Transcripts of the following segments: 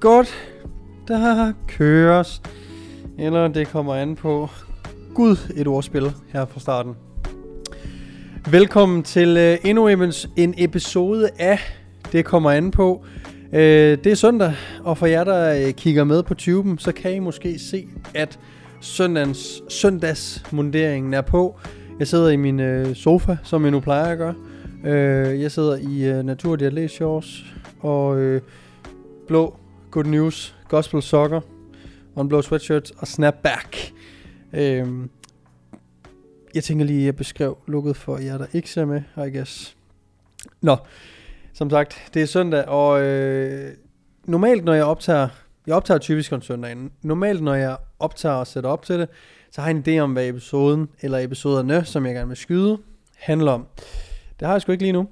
godt, der køres. Eller det kommer an på Gud et ordspil her fra starten. Velkommen til uh, endnu en episode af Det kommer an på. Uh, det er søndag, og for jer, der uh, kigger med på tuben, så kan I måske se, at søndags, søndagsmunderingen er på. Jeg sidder i min uh, sofa, som jeg nu plejer at gøre. Uh, jeg sidder i uh, Natur Shorts og uh, blå Good News Gospel Soccer, og en Sweatshirts sweatshirt og snapback. Øhm, jeg tænker lige, at jeg beskrev lukket for jer, der ikke ser med, I guess. Nå, som sagt, det er søndag, og øh, normalt når jeg optager, jeg optager typisk om søndagen, normalt når jeg optager og sætter op til det, så har jeg en idé om, hvad episoden, eller episoderne, som jeg gerne vil skyde, handler om. Det har jeg sgu ikke lige nu.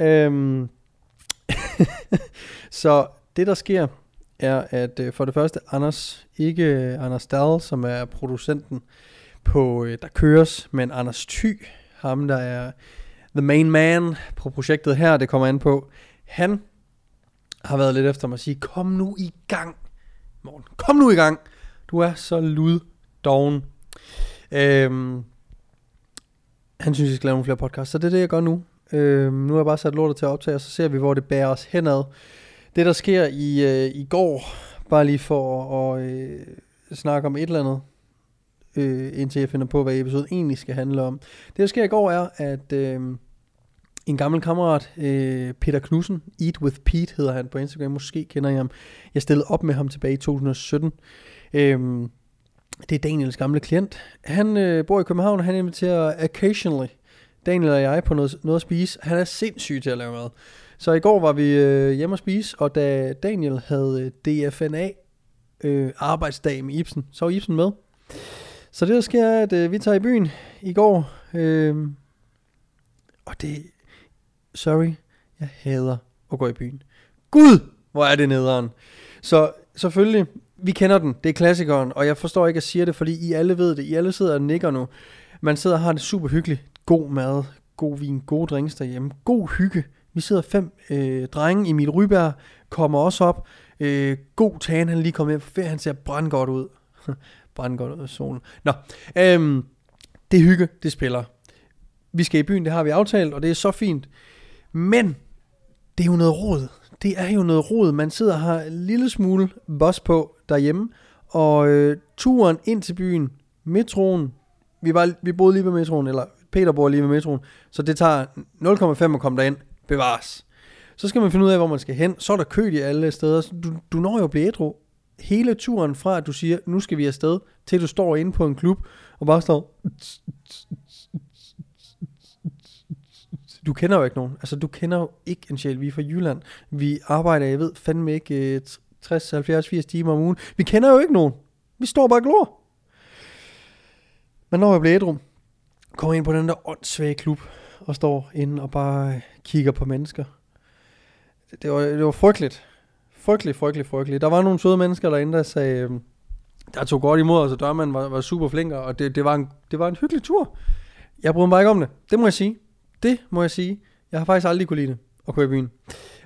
Øhm, så det der sker, er, at øh, for det første, Anders, ikke øh, Anders Dahl, som er producenten på øh, Der Køres, men Anders Thy, ham der er the main man på projektet her, det kommer an på, han har været lidt efter mig at sige, kom nu i gang, Morten, kom nu i gang, du er så lud doven. Øhm, han synes, vi skal lave nogle flere podcasts, så det er det, jeg gør nu. Øhm, nu har jeg bare sat lortet til at optage, og så ser vi, hvor det bærer os henad. Det, der sker i, øh, i går, bare lige for at øh, snakke om et eller andet, øh, indtil jeg finder på, hvad episoden egentlig skal handle om. Det, der sker i går, er, at øh, en gammel kammerat, øh, Peter Knudsen, Eat with Pete hedder han på Instagram, måske kender I ham. Jeg stillede op med ham tilbage i 2017. Øh, det er Daniels gamle klient. Han øh, bor i København, og han inviterer occasionally Daniel og jeg på noget, noget at spise. Han er sindssyg til at lave mad. Så i går var vi øh, hjemme og spise, og da Daniel havde øh, DFNA øh, arbejdsdag med Ibsen, så var Ibsen med. Så det der sker er, at øh, vi tager i byen i går, øh, og det, sorry, jeg hader at gå i byen. Gud, hvor er det nederen. Så selvfølgelig, vi kender den, det er klassikeren, og jeg forstår ikke at sige det, fordi I alle ved det, I alle sidder og nikker nu. Man sidder og har det super hyggeligt, god mad, god vin, gode drinks derhjemme, god hygge. Vi sidder fem øh, drenge, Emil Ryberg kommer også op. Øh, god tan, han lige kommet hjem fra ferie, han ser brandgodt ud. brandgodt ud af solen. Nå, øhm, det er hygge, det spiller. Vi skal i byen, det har vi aftalt, og det er så fint. Men, det er jo noget råd. Det er jo noget råd. Man sidder og har en lille smule boss på derhjemme, og øh, turen ind til byen, metroen, vi, var, vi boede lige ved metroen, eller Peter bor lige ved metroen, så det tager 0,5 at komme derind bevares. Så skal man finde ud af, hvor man skal hen. Så er der kø i alle steder. Du, du når jo at blive ædru. Hele turen fra, at du siger, nu skal vi afsted, til du står inde på en klub, og bare står... Du kender jo ikke nogen. Altså, du kender jo ikke en sjæl. Vi er fra Jylland. Vi arbejder, jeg ved, fandme ikke 60, 70, 80 timer om ugen. Vi kender jo ikke nogen. Vi står bare og glor. Men når jeg bliver ædru, kommer ind på den der åndssvage klub, og står inde og bare øh, kigger på mennesker. Det, var, det var frygteligt. Frygteligt, frygteligt, frygteligt. Der var nogle søde mennesker derinde, der sagde, øhm, der tog godt imod os, og dørmanden var, var super flink, og det, det, var en, det var en hyggelig tur. Jeg bryder mig bare ikke om det. Det må jeg sige. Det må jeg sige. Jeg har faktisk aldrig kunne lide det at køre i byen.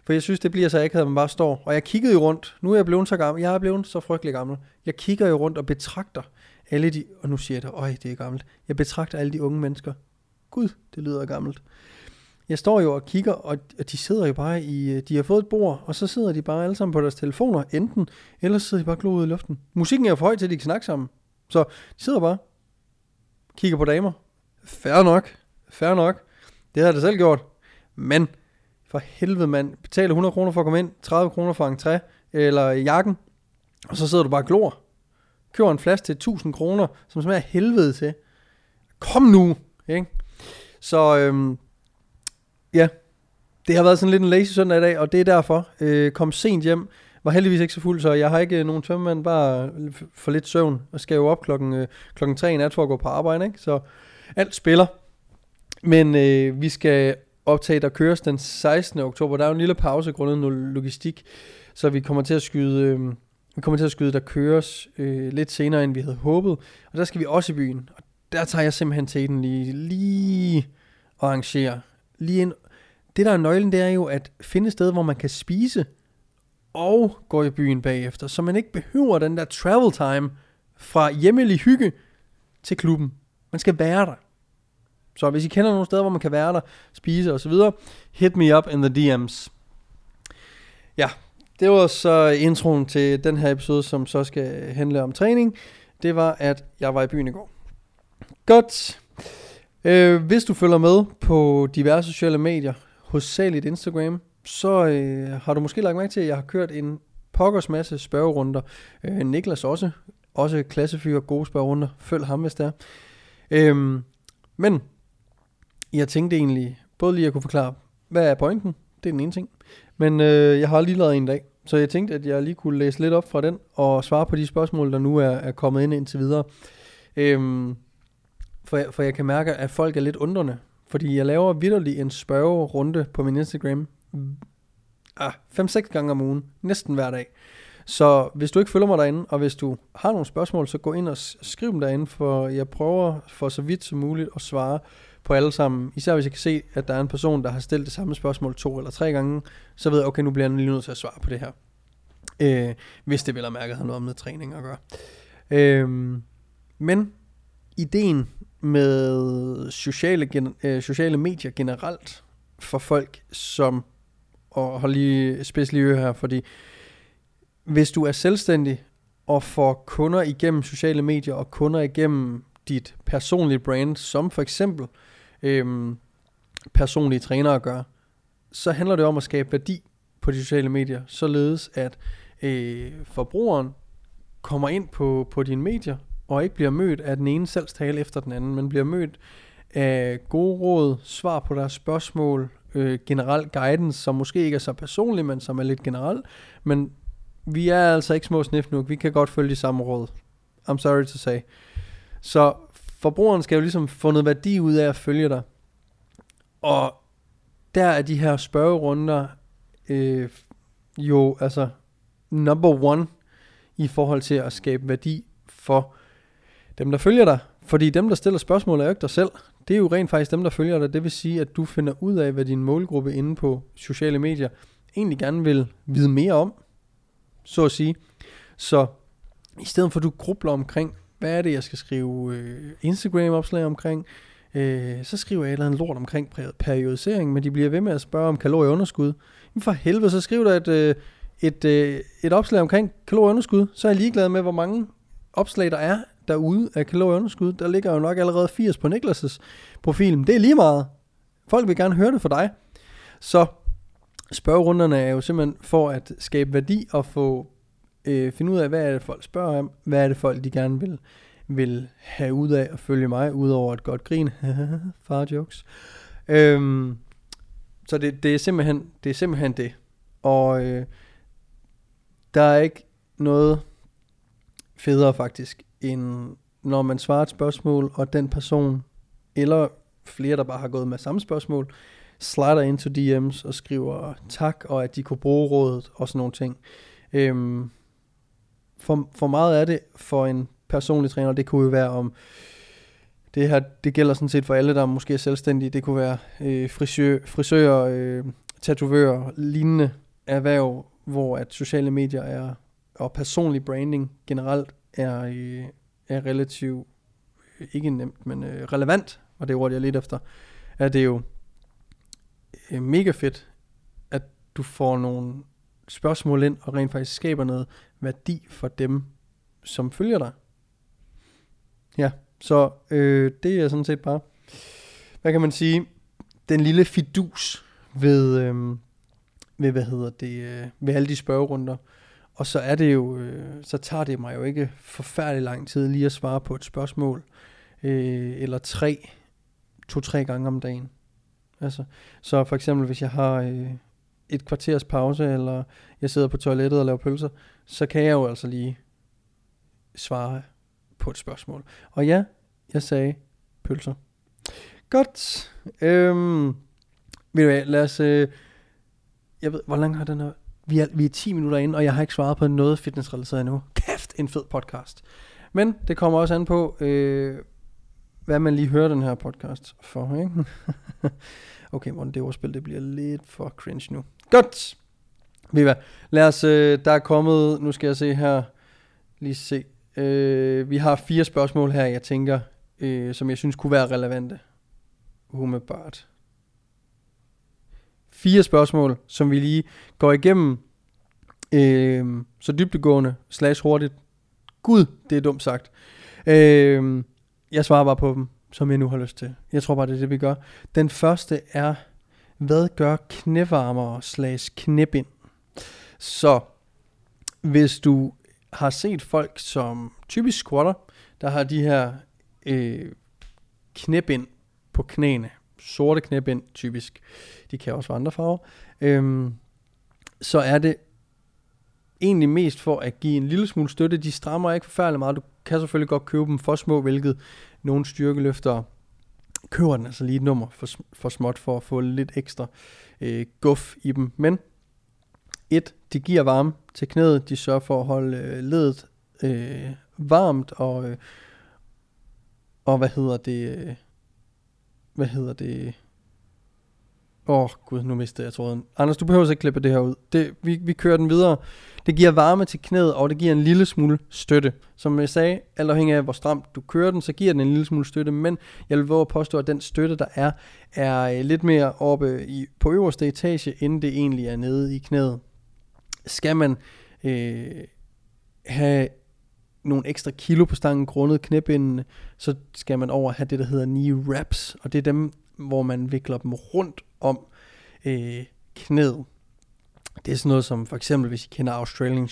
For jeg synes, det bliver så akavet, at man bare står. Og jeg kiggede jo rundt. Nu er jeg blevet så gammel. Jeg er blevet så frygtelig gammel. Jeg kigger jo rundt og betragter alle de... Og nu siger jeg det, øj, det er gammelt. Jeg betragter alle de unge mennesker, Gud, det lyder gammelt. Jeg står jo og kigger, og de sidder jo bare i, øh, de har fået et bord, og så sidder de bare alle sammen på deres telefoner, enten, eller sidder de bare og ud i luften. Musikken er jo for høj til, at de kan snakke sammen. Så de sidder bare, kigger på damer. Færre nok, færre nok. Det har jeg da selv gjort. Men, for helvede mand, betaler 100 kroner for at komme ind, 30 kroner for entré, eller jakken, og så sidder du bare og glor. Køber en flaske til 1000 kroner, som smager helvede til. Kom nu, ikke? Så øhm, ja, det har været sådan lidt en lazy søndag i dag, og det er derfor. Øh, kom sent hjem, var heldigvis ikke så fuld, så jeg har ikke øh, nogen tømmemand, bare for lidt søvn, og skal jo op klokken, øh, klokken 3 i nat for at gå på arbejde, ikke? Så alt spiller. Men øh, vi skal optage, der køres den 16. oktober. Der er jo en lille pause grundet noget logistik, så vi kommer til at skyde... Øh, vi kommer til at skyde, der køres øh, lidt senere, end vi havde håbet. Og der skal vi også i byen. Og der tager jeg simpelthen til den lige, lige og arrangere. Lige ind. Det der er nøglen, det er jo at finde et sted, hvor man kan spise, og gå i byen bagefter, så man ikke behøver den der travel time fra hjemmelig hygge til klubben. Man skal være der. Så hvis I kender nogle steder, hvor man kan være der, spise og så videre, hit me up in the DM's. Ja, det var så introen til den her episode, som så skal handle om træning. Det var, at jeg var i byen i går. Godt. Øh, hvis du følger med på diverse sociale medier, hovedsageligt Instagram, så øh, har du måske lagt mærke til, at jeg har kørt en pokkers masse spørgerunder. Øh, Niklas også, også klassefyr, gode spørgerunder. Følg ham, hvis det er. Øh, men jeg tænkte egentlig, både lige at kunne forklare, hvad er pointen? Det er den ene ting. Men øh, jeg har lige lavet en dag, så jeg tænkte, at jeg lige kunne læse lidt op fra den, og svare på de spørgsmål, der nu er, er kommet ind indtil videre. Øhm, for, jeg, for jeg kan mærke, at folk er lidt undrende. Fordi jeg laver vidderlig en spørgerunde på min Instagram. Ah, 5-6 gange om ugen. Næsten hver dag. Så hvis du ikke følger mig derinde, og hvis du har nogle spørgsmål, så gå ind og skriv dem derinde, for jeg prøver for så vidt som muligt at svare på alle sammen. Især hvis jeg kan se, at der er en person, der har stillet det samme spørgsmål to eller tre gange, så ved jeg, okay, nu bliver jeg lige nødt til at svare på det her. Øh, hvis det vil have mærket har noget med træning at gøre. Øh, men ideen med sociale, gen, øh, sociale medier generelt for folk, som, og hold lige spids lige her, fordi hvis du er selvstændig og får kunder igennem sociale medier og kunder igennem dit personlige brand, som for eksempel øhm, personlige trænere gør, så handler det om at skabe værdi på de sociale medier, således at øh, forbrugeren kommer ind på, på dine medier, og ikke bliver mødt af den ene salgstale efter den anden, men bliver mødt af gode råd, svar på deres spørgsmål, øh, generel guidance, som måske ikke er så personlig, men som er lidt generel. Men vi er altså ikke små snifnuk, vi kan godt følge de samme råd. I'm sorry to say. Så forbrugeren skal jo ligesom få noget værdi ud af at følge dig. Og der er de her spørgerunder øh, jo altså number one i forhold til at skabe værdi for dem, der følger dig. Fordi dem, der stiller spørgsmål, er jo ikke dig selv. Det er jo rent faktisk dem, der følger dig. Det vil sige, at du finder ud af, hvad din målgruppe inde på sociale medier egentlig gerne vil vide mere om, så at sige. Så i stedet for at du grubler omkring, hvad er det, jeg skal skrive øh, Instagram-opslag omkring, øh, så skriver jeg et eller andet lort omkring periodisering, men de bliver ved med at spørge om kalorieunderskud. Men for helvede, så skriver der et, øh, et, øh, et opslag omkring kalorieunderskud, så er jeg ligeglad med, hvor mange opslag der er derude af kalorieunderskud. Der ligger jo nok allerede 80 på Niklas' profil. Det er lige meget. Folk vil gerne høre det fra dig. Så spørgerunderne er jo simpelthen for at skabe værdi og få øh, finde ud af, hvad er det folk spørger om, hvad er det folk de gerne vil, vil have ud af at følge mig, udover et godt grin, far jokes. Øhm, så det, det, er simpelthen, det er simpelthen det. Og øh, der er ikke noget federe faktisk, end når man svarer et spørgsmål, og den person, eller flere, der bare har gået med samme spørgsmål, slider ind til DM's og skriver tak, og at de kunne bruge rådet og sådan nogle ting. Øhm, for, for meget af det for en personlig træner, det kunne jo være om, det her, det gælder sådan set for alle, der måske er selvstændige, det kunne være øh, frisør, frisører, øh, tatovører, lignende erhverv, hvor at sociale medier er, og personlig branding generelt er, øh, er relativt, øh, ikke nemt, men øh, relevant, og det ord, jeg lidt efter, er det jo øh, mega fedt, at du får nogle spørgsmål ind, og rent faktisk skaber noget værdi for dem, som følger dig. Ja, så øh, det er sådan set bare, hvad kan man sige, den lille fidus ved, øh, ved hvad hedder det, øh, ved alle de spørgerunder. Og så er det jo, øh, så tager det mig jo ikke forfærdelig lang tid lige at svare på et spørgsmål, øh, eller tre, to-tre gange om dagen. Altså, så for eksempel, hvis jeg har øh, et kvarters pause, eller jeg sidder på toilettet og laver pølser, så kan jeg jo altså lige svare på et spørgsmål. Og ja, jeg sagde pølser. Godt. Øhm, ved du hvad, lad os... Øh, jeg ved, hvor lang har den her... Vi er, vi er 10 minutter inde, og jeg har ikke svaret på noget fitnessrelateret endnu. Kæft, en fed podcast. Men det kommer også an på, øh, hvad man lige hører den her podcast for, ikke? okay, Morten, det ordspil, det bliver lidt for cringe nu. Godt. Viva, Lad os, øh, der er kommet, nu skal jeg se her, lige se. Øh, vi har fire spørgsmål her, jeg tænker, øh, som jeg synes kunne være relevante. Umiddelbart. Fire spørgsmål, som vi lige går igennem øh, så dybtegående slash hurtigt. Gud, det er dumt sagt. Øh, jeg svarer bare på dem, som jeg nu har lyst til. Jeg tror bare, det er det, vi gør. Den første er, hvad gør knævarmere slash knæbind? Så hvis du har set folk, som typisk squatter, der har de her øh, knæbind på knæene. Sorte knæbind typisk. De kan også være andre farver. Øhm, så er det egentlig mest for at give en lille smule støtte. De strammer ikke forfærdeligt meget. Du kan selvfølgelig godt købe dem for små, hvilket nogle styrkeløfter køber den altså lige et nummer for, for småt for at få lidt ekstra øh, guf i dem. Men et, de giver varme til knæet. De sørger for at holde øh, ledet øh, varmt og, øh, og hvad hedder det, øh, hvad hedder det, Åh, oh, gud, nu mistede jeg tråden. Anders, du behøver ikke klippe det her ud. Det, vi, vi kører den videre. Det giver varme til knæet, og det giver en lille smule støtte. Som jeg sagde, alt afhængig af hvor stramt du kører den, så giver den en lille smule støtte, men jeg vil våge at påstå, at den støtte, der er, er øh, lidt mere oppe i, på øverste etage, end det egentlig er nede i knæet. Skal man øh, have nogle ekstra kilo på stangen grundet knæbindene, så skal man over have det, der hedder knee wraps, og det er dem, hvor man vikler dem rundt om øh, knæet. Det er sådan noget som for eksempel, hvis I kender Australian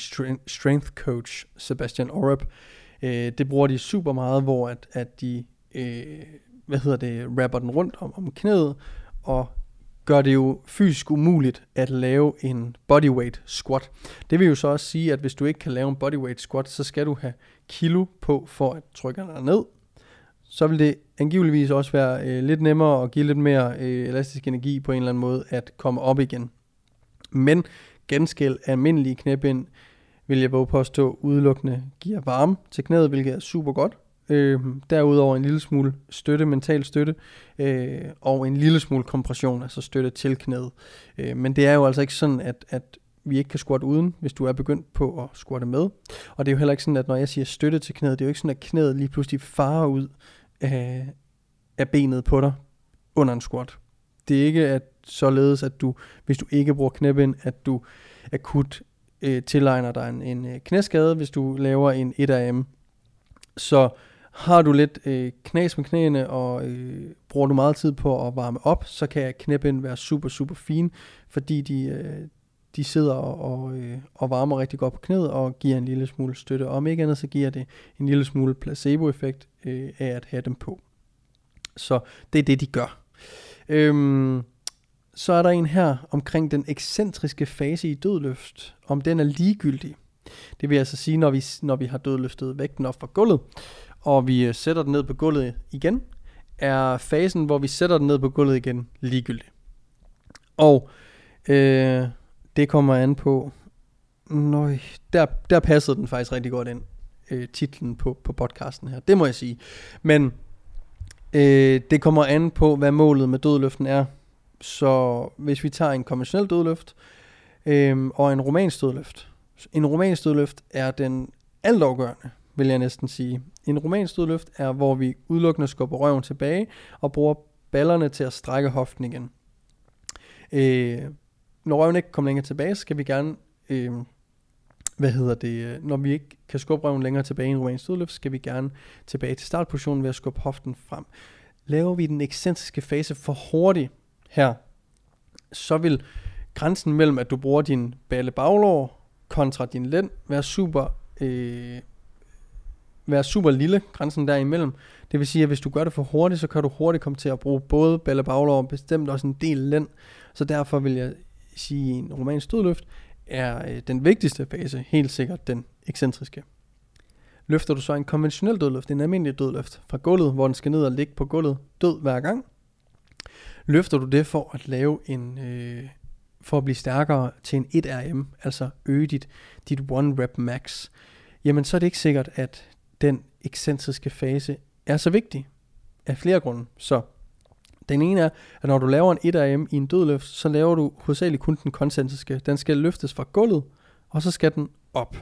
Strength Coach Sebastian Orup, øh, det bruger de super meget, hvor at, at de, øh, hvad hedder det, rapper den rundt om, om knæet, og gør det jo fysisk umuligt at lave en bodyweight squat. Det vil jo så også sige, at hvis du ikke kan lave en bodyweight squat, så skal du have kilo på for at trykke dig ned. Så vil det angiveligvis også være øh, lidt nemmere og give lidt mere øh, elastisk energi på en eller anden måde at komme op igen. Men genskæld almindelige knæbind vil jeg våge påstå udelukkende giver varme til knæet, hvilket er super godt. Øh, derudover en lille smule støtte, mental støtte, øh, og en lille smule kompression, altså støtte til knæet. Øh, men det er jo altså ikke sådan, at, at vi ikke kan squatte uden, hvis du er begyndt på at squatte med. Og det er jo heller ikke sådan, at når jeg siger støtte til knæet, det er jo ikke sådan, at knæet lige pludselig farer ud af, af benet på dig under en squat. Det er ikke at således, at du, hvis du ikke bruger knæbind, at du akut øh, tilegner dig en, en øh, knæskade, hvis du laver en 1AM. Så har du lidt øh, knas med knæene, og øh, bruger du meget tid på at varme op, så kan knæbind være super, super fine, fordi de, øh, de sidder og, og, øh, og varmer rigtig godt på knæet og giver en lille smule støtte. Og om ikke andet, så giver det en lille smule placebo-effekt øh, af at have dem på. Så det er det, de gør. Øhm, så er der en her omkring den ekscentriske fase i dødløft, om den er ligegyldig. Det vil altså sige, når vi, når vi har dødløftet vægten op fra gulvet, og vi øh, sætter den ned på gulvet igen, er fasen, hvor vi sætter den ned på gulvet igen, ligegyldig. Og øh, det kommer an på, nøj, der, der passede den faktisk rigtig godt ind, øh, titlen på, på podcasten her, det må jeg sige. Men øh, det kommer an på, hvad målet med dødløften er. Så hvis vi tager en konventionel dødløft øh, og en romansk dødløft. En romansk dødløft er den altafgørende, vil jeg næsten sige. En romansk dødløft er, hvor vi udelukkende skubber røven tilbage og bruger ballerne til at strække hoften igen. Øh, når røven ikke kommer længere tilbage, så skal vi gerne, øh, hvad hedder det, øh, når vi ikke kan skubbe røven længere tilbage i en romansk dødløft, skal vi gerne tilbage til startpositionen ved at skubbe hoften frem. Laver vi den ekscentriske fase for hurtigt her, så vil grænsen mellem, at du bruger din balle baglår kontra din lænd, være super, øh, være super lille, grænsen derimellem. Det vil sige, at hvis du gør det for hurtigt, så kan du hurtigt komme til at bruge både balle baglår og bestemt også en del lænd. Så derfor vil jeg sige, en romansk dødløft er øh, den vigtigste fase, helt sikkert den ekscentriske. Løfter du så en konventionel dødløft, en almindelig dødløft fra gulvet, hvor den skal ned og ligge på gulvet død hver gang, løfter du det for at lave en, øh, for at blive stærkere til en 1RM, altså øge dit, dit one rep max, jamen så er det ikke sikkert, at den ekscentriske fase er så vigtig af flere grunde. Så Den ene er, at når du laver en 1RM i en dødløft, så laver du hovedsageligt kun den koncentriske. Den skal løftes fra gulvet, og så skal den op.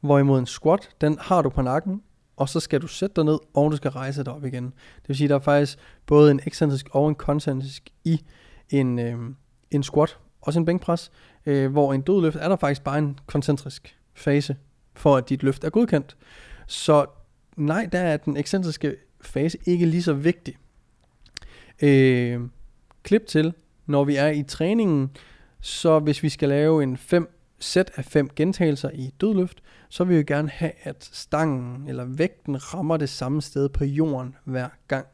Hvorimod en squat, den har du på nakken, og så skal du sætte dig ned, og du skal rejse dig op igen. Det vil sige, at der er faktisk både en ekscentrisk og en koncentrisk i en, øh, en squat, også en bænkpres, øh, hvor en dødløft er der faktisk bare en koncentrisk fase, for at dit løft er godkendt. Så nej, der er den ekscentriske fase ikke lige så vigtig. Øh, klip til, når vi er i træningen, så hvis vi skal lave en 5 sæt af 5 gentagelser i dødløft, så vil vi gerne have, at stangen eller vægten rammer det samme sted på jorden hver gang.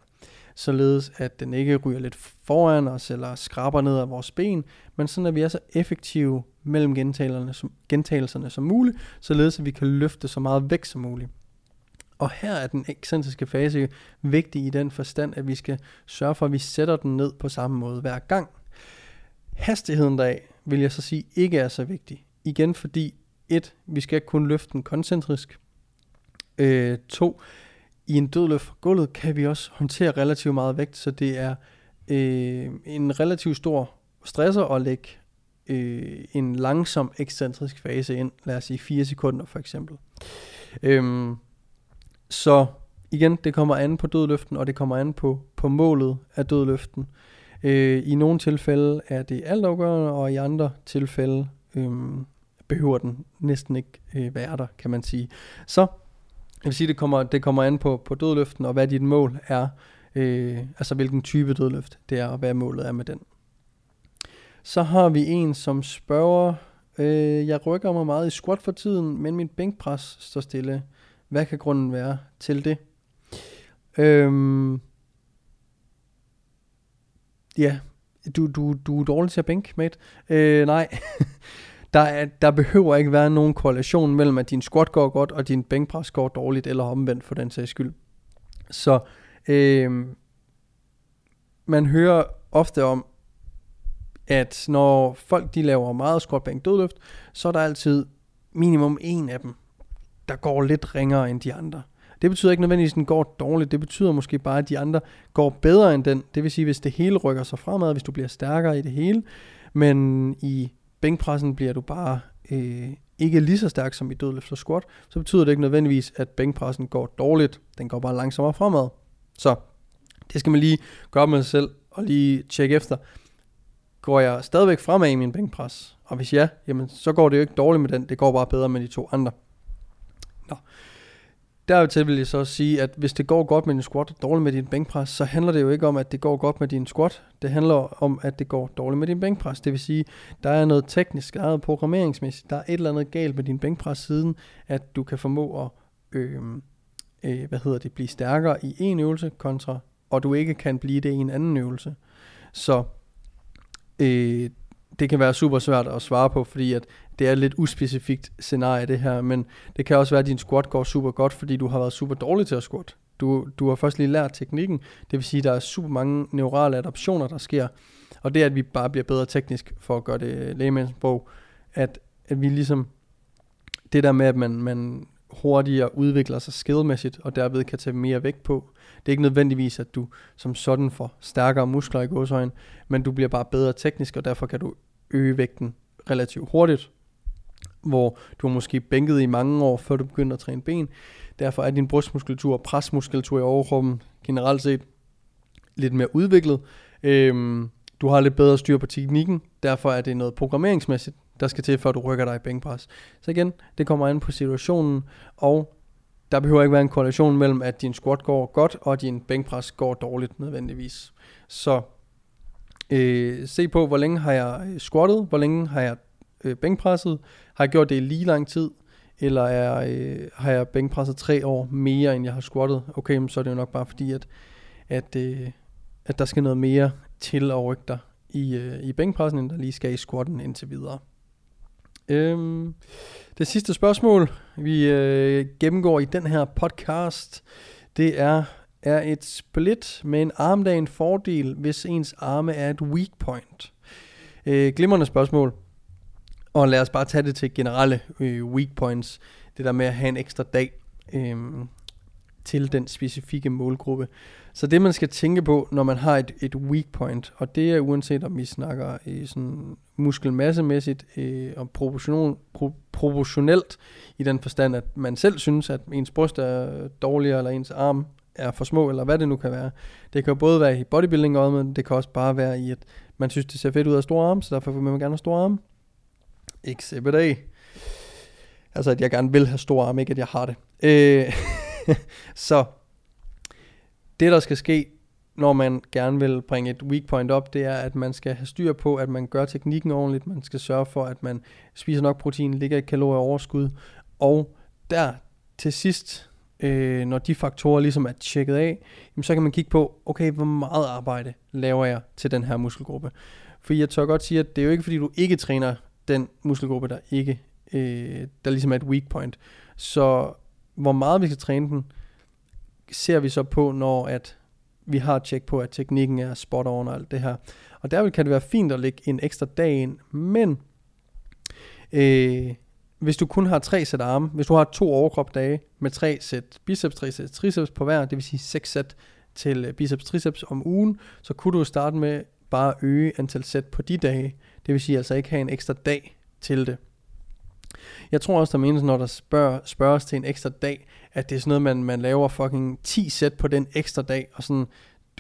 Således at den ikke ryger lidt foran os eller skraber ned af vores ben, men sådan at vi er så effektive mellem gentagelserne som, gentagelserne som muligt, således at vi kan løfte så meget vægt som muligt. Og her er den ekscentriske fase vigtig i den forstand, at vi skal sørge for, at vi sætter den ned på samme måde hver gang. Hastigheden deraf vil jeg så sige ikke er så vigtig. Igen fordi, et, vi skal kun løfte den koncentrisk. Øh, to, i en dødløft fra gulvet kan vi også håndtere relativt meget vægt, så det er øh, en relativt stor stresser at lægge øh, en langsom ekscentrisk fase ind, lad os sige 4 sekunder for eksempel. Øhm, så igen, det kommer an på dødløften, og det kommer an på, på målet af dødløften. Øh, I nogle tilfælde er det altafgørende, og i andre tilfælde øh, behøver den næsten ikke øh, være der, kan man sige. Så jeg vil sige, det kommer, det kommer an på, på dødløften, og hvad dit mål er. Øh, altså hvilken type dødløft det er, og hvad målet er med den. Så har vi en, som spørger, øh, jeg rykker mig meget i squat for tiden, men min bænkpres står stille. Hvad kan grunden være til det? Øhm, ja, du, du, du er dårlig til at bænke, mate. Øh, nej, der, er, der behøver ikke være nogen korrelation mellem, at din squat går godt, og din bænkpres går dårligt, eller omvendt for den sags skyld. Så øh, man hører ofte om, at når folk de laver meget squat bænk dødløft, så er der altid minimum en af dem, der går lidt ringere end de andre. Det betyder ikke nødvendigvis, at den går dårligt. Det betyder måske bare, at de andre går bedre end den. Det vil sige, hvis det hele rykker sig fremad, hvis du bliver stærkere i det hele. Men i bænkpressen bliver du bare øh, ikke lige så stærk som i dødløft og squat, så betyder det ikke nødvendigvis, at bænkpressen går dårligt. Den går bare langsommere fremad. Så det skal man lige gøre med sig selv og lige tjekke efter. Går jeg stadigvæk fremad i min bænkpres? Og hvis ja, jamen, så går det jo ikke dårligt med den. Det går bare bedre med de to andre. Nå. Dertil vil jeg så sige, at hvis det går godt med din squat og dårligt med din bænkpres, så handler det jo ikke om, at det går godt med din squat. Det handler om, at det går dårligt med din bænkpres. Det vil sige, der er noget teknisk, der er noget programmeringsmæssigt. Der er et eller andet galt med din bænkpres siden, at du kan formå at øh, øh, hvad hedder det, blive stærkere i en øvelse kontra, og du ikke kan blive det i en anden øvelse. Så øh, det kan være super svært at svare på, fordi at det er et lidt uspecifikt scenarie det her, men det kan også være, at din squat går super godt, fordi du har været super dårlig til at squat. Du, du har først lige lært teknikken, det vil sige, at der er super mange neurale adaptioner, der sker, og det er, at vi bare bliver bedre teknisk for at gøre det lægemandsbog, at, at vi ligesom, det der med, at man, man hurtigere udvikler sig skillmæssigt, og derved kan tage mere vægt på. Det er ikke nødvendigvis, at du som sådan får stærkere muskler i gåsøjen, men du bliver bare bedre teknisk, og derfor kan du øge vægten relativt hurtigt, hvor du har måske bænket i mange år, før du begynder at træne ben. Derfor er din brystmuskulatur og presmuskulatur i overkroppen generelt set lidt mere udviklet. Øhm, du har lidt bedre styr på teknikken, derfor er det noget programmeringsmæssigt, der skal til, før du rykker dig i bænkpres. Så igen, det kommer an på situationen, og der behøver ikke være en korrelation mellem, at din squat går godt, og at din bænkpres går dårligt nødvendigvis. Så øh, se på, hvor længe har jeg øh, squattet, hvor længe har jeg øh, bænkpresset, har jeg gjort det i lige lang tid, eller er, øh, har jeg bænkpresset tre år mere, end jeg har squattet, okay, så er det jo nok bare fordi, at, at, øh, at der skal noget mere til at rykke dig i, øh, i bænkpressen, end der lige skal i squatten indtil videre. Øhm, det sidste spørgsmål, vi øh, gennemgår i den her podcast, det er, er et split med en armdag en fordel, hvis ens arme er et weak point? Øh, glimrende spørgsmål. Og lad os bare tage det til generelle øh, weak points. Det der med at have en ekstra dag. Øh, til den specifikke målgruppe. Så det man skal tænke på, når man har et, et weak point, og det er uanset om vi snakker i sådan muskelmassemæssigt øh, og proportional, pro, proportionelt i den forstand, at man selv synes, at ens bryst er dårligere, eller ens arm er for små, eller hvad det nu kan være. Det kan jo både være i bodybuilding men det kan også bare være i, at man synes, det ser fedt ud af store arme, så derfor vil man gerne have store arme. Exhibit A. Altså, at jeg gerne vil have store arme, ikke at jeg har det. Øh, så det, der skal ske, når man gerne vil bringe et weak point op, det er, at man skal have styr på, at man gør teknikken ordentligt. Man skal sørge for, at man spiser nok protein, ligger i kalorieoverskud. Og der til sidst, øh, når de faktorer ligesom er tjekket af, jamen, så kan man kigge på, okay, hvor meget arbejde laver jeg til den her muskelgruppe. For jeg tør godt sige, at det er jo ikke, fordi du ikke træner den muskelgruppe, der ikke, øh, der ligesom er et weak point. Så hvor meget vi skal træne den, ser vi så på, når at vi har tjek på, at teknikken er spot on og alt det her. Og derved kan det være fint at lægge en ekstra dag ind, men øh, hvis du kun har tre sæt arme, hvis du har to overkropdage med tre sæt biceps, tre sæt triceps på hver, det vil sige seks sæt til øh, biceps triceps om ugen, så kunne du starte med bare øge antal sæt på de dage. Det vil sige altså ikke have en ekstra dag til det. Jeg tror også, der menes, når der spørger, spørges til en ekstra dag, at det er sådan noget, man, man laver fucking 10 sæt på den ekstra dag, og sådan,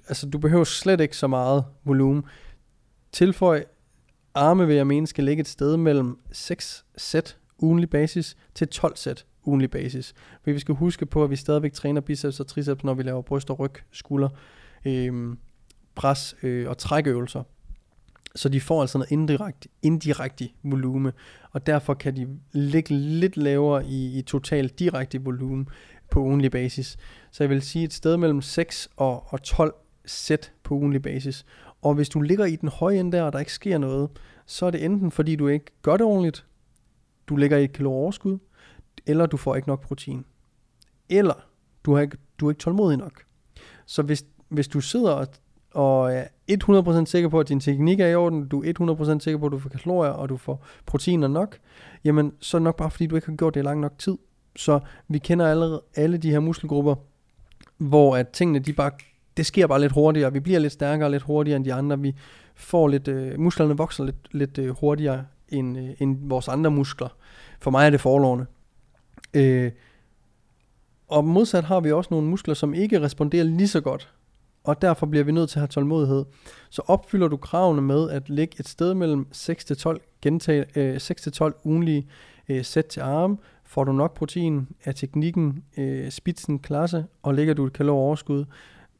altså du behøver slet ikke så meget volumen. Tilføj arme, vil jeg mene, skal ligge et sted mellem 6 sæt ugenlig basis til 12 sæt ugenlig basis. Men vi skal huske på, at vi stadigvæk træner biceps og triceps, når vi laver bryst og ryg, skulder, Øhm, pres øh, og trækøvelser. Så de får altså noget indirekte, indirekte volume, og derfor kan de ligge lidt lavere i, i total direkte volumen på ugenlig basis. Så jeg vil sige et sted mellem 6 og, og 12 sæt på ugenlig basis. Og hvis du ligger i den høje ende der, og der ikke sker noget, så er det enten fordi du ikke gør det ordentligt, du ligger i et kilo overskud, eller du får ikke nok protein. Eller du, har ikke, du er ikke tålmodig nok. Så hvis, hvis du sidder og og er 100% sikker på, at din teknik er i orden, du er 100% sikker på, at du får kalorier, og du får proteiner nok, jamen så er det nok bare fordi, du ikke har gjort det i lang nok tid. Så vi kender allerede alle de her muskelgrupper, hvor at tingene, de bare, det sker bare lidt hurtigere. Vi bliver lidt stærkere lidt hurtigere end de andre. Vi får lidt, øh, musklerne vokser lidt, lidt øh, hurtigere end, øh, end vores andre muskler. For mig er det forlovene. Øh, og modsat har vi også nogle muskler, som ikke responderer lige så godt og derfor bliver vi nødt til at have tålmodighed. Så opfylder du kravene med at lægge et sted mellem 6-12 gentag, øh, 6-12 ugenlige øh, sæt til arme, får du nok protein, er teknikken øh, spidsen klasse, og lægger du et kalorieoverskud,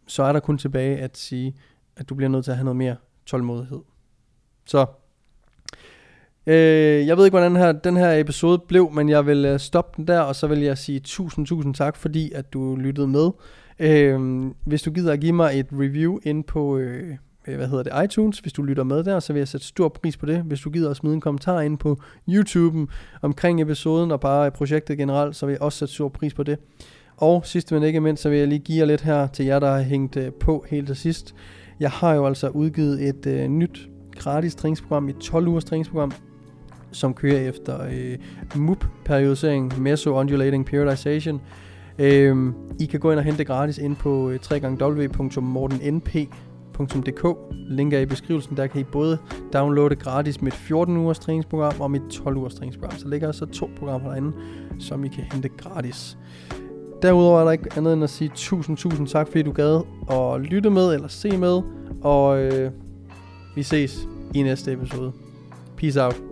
så er der kun tilbage at sige, at du bliver nødt til at have noget mere tålmodighed. Så Øh, jeg ved ikke, hvordan den her, den her episode blev, men jeg vil øh, stoppe den der, og så vil jeg sige tusind, tusind tak, fordi at du lyttede med. Øhm, hvis du gider at give mig et review ind på, øh, hvad hedder det, iTunes, hvis du lytter med der, så vil jeg sætte stor pris på det. Hvis du gider at smide en kommentar ind på YouTube omkring episoden og bare projektet generelt, så vil jeg også sætte stor pris på det. Og sidst men ikke mindst, så vil jeg lige give jer lidt her til jer, der har hængt øh, på helt til sidst. Jeg har jo altså udgivet et øh, nyt gratis træningsprogram, et 12 ugers træningsprogram, som kører efter øh, MUP-periodisering, Meso-Undulating Periodization. Øh, I kan gå ind og hente det gratis ind på øh, www.mortennp.dk. Link er i beskrivelsen, der kan I både downloade gratis mit 14 ugers træningsprogram og mit 12 ugers træningsprogram. Så ligger altså to programmer derinde, som I kan hente gratis. Derudover er der ikke andet end at sige tusind, tusind tak, fordi du gad at lytte med eller se med. Og øh, vi ses i næste episode. Peace out.